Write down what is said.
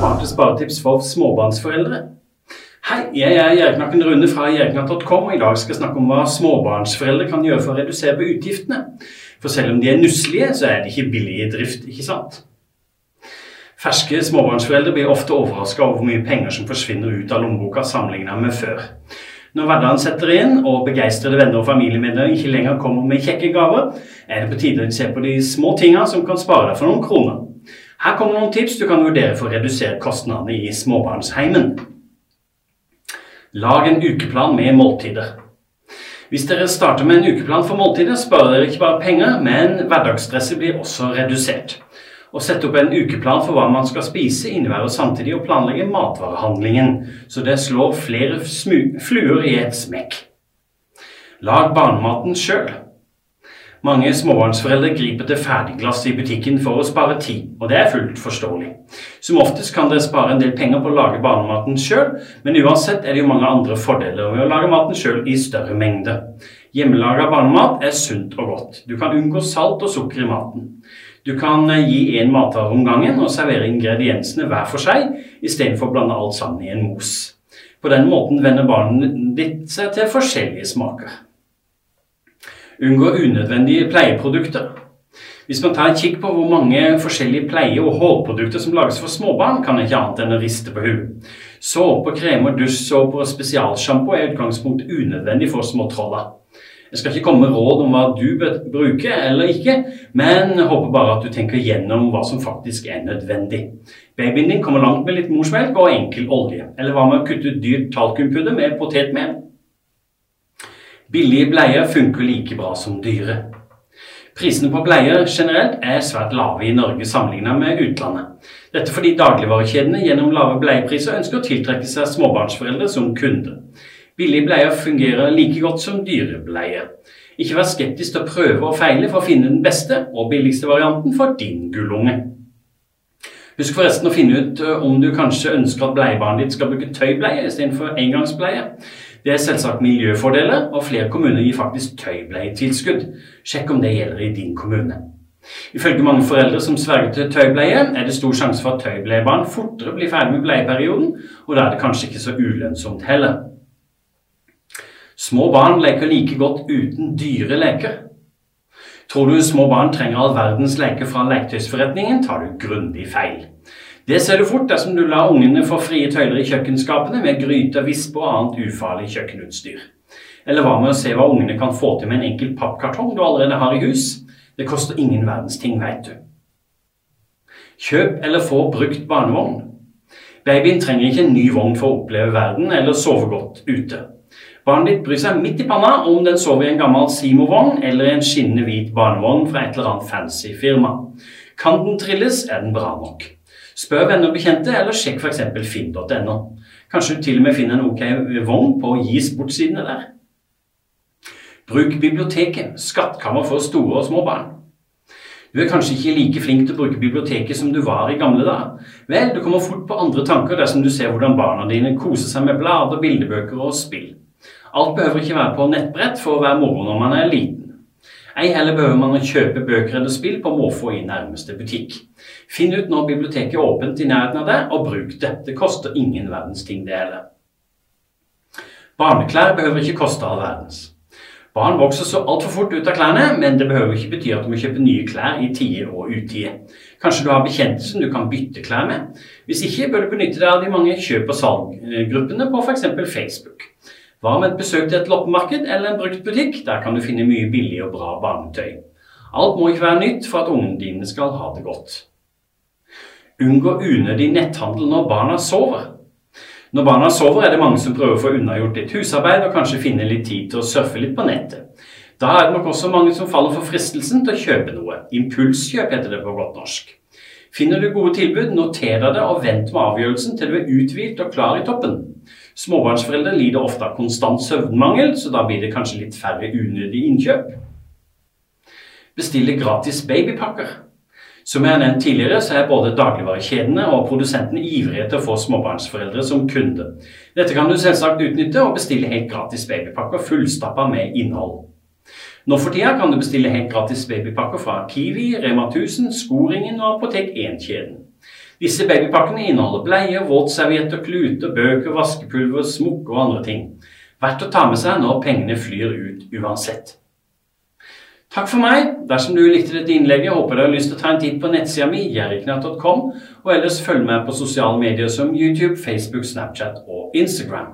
smarte sparetips for småbarnsforeldre. Hei, jeg er Gjerknakken Rune fra gjerknatt.com, og i dag skal jeg snakke om hva småbarnsforeldre kan gjøre for å redusere på utgiftene. For selv om de er nusselige, så er de ikke billige i drift, ikke sant? Ferske småbarnsforeldre blir ofte overraska over hvor mye penger som forsvinner ut av lommeboka sammenligna med før. Når hverdagen setter inn og begeistrede venner og familiemedlemmer ikke lenger kommer med kjekke gaver, er det på tide å se på de små tinga som kan spare deg for noen kroner. Her kommer noen tips du kan vurdere for å redusere kostnadene i småbarnsheimen. Lag en ukeplan med måltider. Hvis dere starter med en ukeplan for måltider, sparer dere ikke bare penger, men hverdagsstresset blir også redusert. Å sette opp en ukeplan for hva man skal spise, innebærer samtidig å planlegge matvarehandlingen, så det slår flere fluer i et smekk. Lag barnematen sjøl. Mange småbarnsforeldre griper til ferdigglass i butikken for å spare tid, og det er fullt forståelig. Som oftest kan dere spare en del penger på å lage barnematen sjøl, men uansett er det jo mange andre fordeler ved å lage maten sjøl i større mengde. Hjemmelaga barnemat er sunt og godt. Du kan unngå salt og sukker i maten. Du kan eh, gi én matvare om gangen og servere ingrediensene hver for seg, istedenfor å blande alt sammen i en mos. På den måten venner barnet ditt seg til forskjellige smaker. Unngå unødvendige pleieprodukter. Hvis man tar en kikk på hvor mange forskjellige pleie- og hårprodukter som lages for småbarn, kan ikke annet enn å riste på huet. Såpe, kremer, dusjsåper og spesialsjampo er utgangspunkt unødvendig for små troller. Jeg skal ikke komme med råd om hva du bør bruke eller ikke, men håper bare at du tenker gjennom hva som faktisk er nødvendig. Babyen din kommer langt med litt morsmelk og enkel olje. Eller hva med å kutte ut dyrt talkumpudder med potetmel? Billige bleier funker like bra som dyre. Prisene på bleier generelt er svært lave i Norge sammenlignet med utlandet. Dette fordi dagligvarekjedene gjennom lave bleiepriser ønsker å tiltrekke seg småbarnsforeldre som kunde. Billige bleier fungerer like godt som dyre bleier. Ikke vær skeptisk til å prøve og feile for å finne den beste og billigste varianten for din gullunge. Husk forresten å finne ut eh, om du kanskje ønsker at bleiebarnet ditt skal bruke tøybleie istedenfor engangsbleie. Det er selvsagt miljøfordeler, og flere kommuner gir faktisk tøybleietilskudd. Sjekk om det gjelder i din kommune. Ifølge mange foreldre som sverger til tøybleie, er det stor sjanse for at tøybleiebarn fortere blir ferdig med bleieperioden, og da er det kanskje ikke så ulønnsomt heller. Små barn leker like godt uten dyre leker. Tror du små barn trenger all verdens leker fra leketøysforretningen, tar du grundig feil. Det ser du fort dersom du lar ungene få frie tøyler i kjøkkenskapene med gryter, visp og annet ufarlig kjøkkenutstyr. Eller hva med å se hva ungene kan få til med en enkel pappkartong du allerede har i hus? Det koster ingen verdens ting, veit du. Kjøp eller få brukt barnevogn. Babyen trenger ikke en ny vogn for å oppleve verden eller sove godt ute. Barnet ditt bryr seg midt i panna om den sover i en gammel Simo-vogn eller en skinnende hvit barnevogn fra et eller annet fancy firma. Kan den trilles, er den bra nok. Spør venner og bekjente, eller sjekk f.eks. finn.no. Kanskje du til og med finner en ok vogn på gis bort-sidene der. Bruk biblioteket. Skattkammer for store og små barn. Du er kanskje ikke like flink til å bruke biblioteket som du var i gamle dager. Vel, du kommer fort på andre tanker dersom du ser hvordan barna dine koser seg med blader, bildebøker og spill. Alt behøver ikke være på nettbrett for å være moro når man er liten. Ei heller behøver man å kjøpe bøker eller spill på måfå i nærmeste butikk. Finn ut når biblioteket er åpent i nærheten av deg, og bruk det. Det koster ingen verdens ting, det heller. Barneklær behøver ikke koste all verdens. Barn vokser så altfor fort ut av klærne, men det behøver ikke bety at du må kjøpe nye klær i tide og utide. Kanskje du har bekjente som du kan bytte klær med? Hvis ikke, bør du benytte deg av de mange kjøp- og salggruppene på f.eks. Facebook. Hva med et besøk til et loppemarked eller en bruktbutikk? Der kan du finne mye billig og bra barnetøy. Alt må ikke være nytt for at ungene dine skal ha det godt. Unngå unødig netthandel når barna sover. Når barna sover, er det mange som prøver å få unnagjort litt husarbeid og kanskje finne litt tid til å surfe litt på nettet. Da er det nok også mange som faller for fristelsen til å kjøpe noe. Impulskjøp heter det på godt norsk. Finner du gode tilbud, noter deg det og vent med avgjørelsen til du er uthvilt og klar i toppen. Småbarnsforeldre lider ofte av konstant søvnmangel, så da blir det kanskje litt færre unødige innkjøp. Bestille gratis babypakker. Som jeg har nevnt tidligere, så er både dagligvarekjedene og produsentene ivrige til å få småbarnsforeldre som kunde. Dette kan du selvsagt utnytte og bestille helt gratis babypakker fullstappa med innhold. Nå for tida kan du bestille helt gratis babypakker fra Kiwi, Rema 1000, Skoringen og Apotek 1-kjeden. Disse babypakkene inneholder bleie, våtservietter, kluter, bøker, vaskepulver, smokker og andre ting. Verdt å ta med seg når pengene flyr ut uansett. Takk for meg. Dersom du likte dette innlegget, håper du har lyst til å ta en titt på nettsida mi, jerriknatt.com, og ellers følg med på sosiale medier som YouTube, Facebook, Snapchat og Instagram.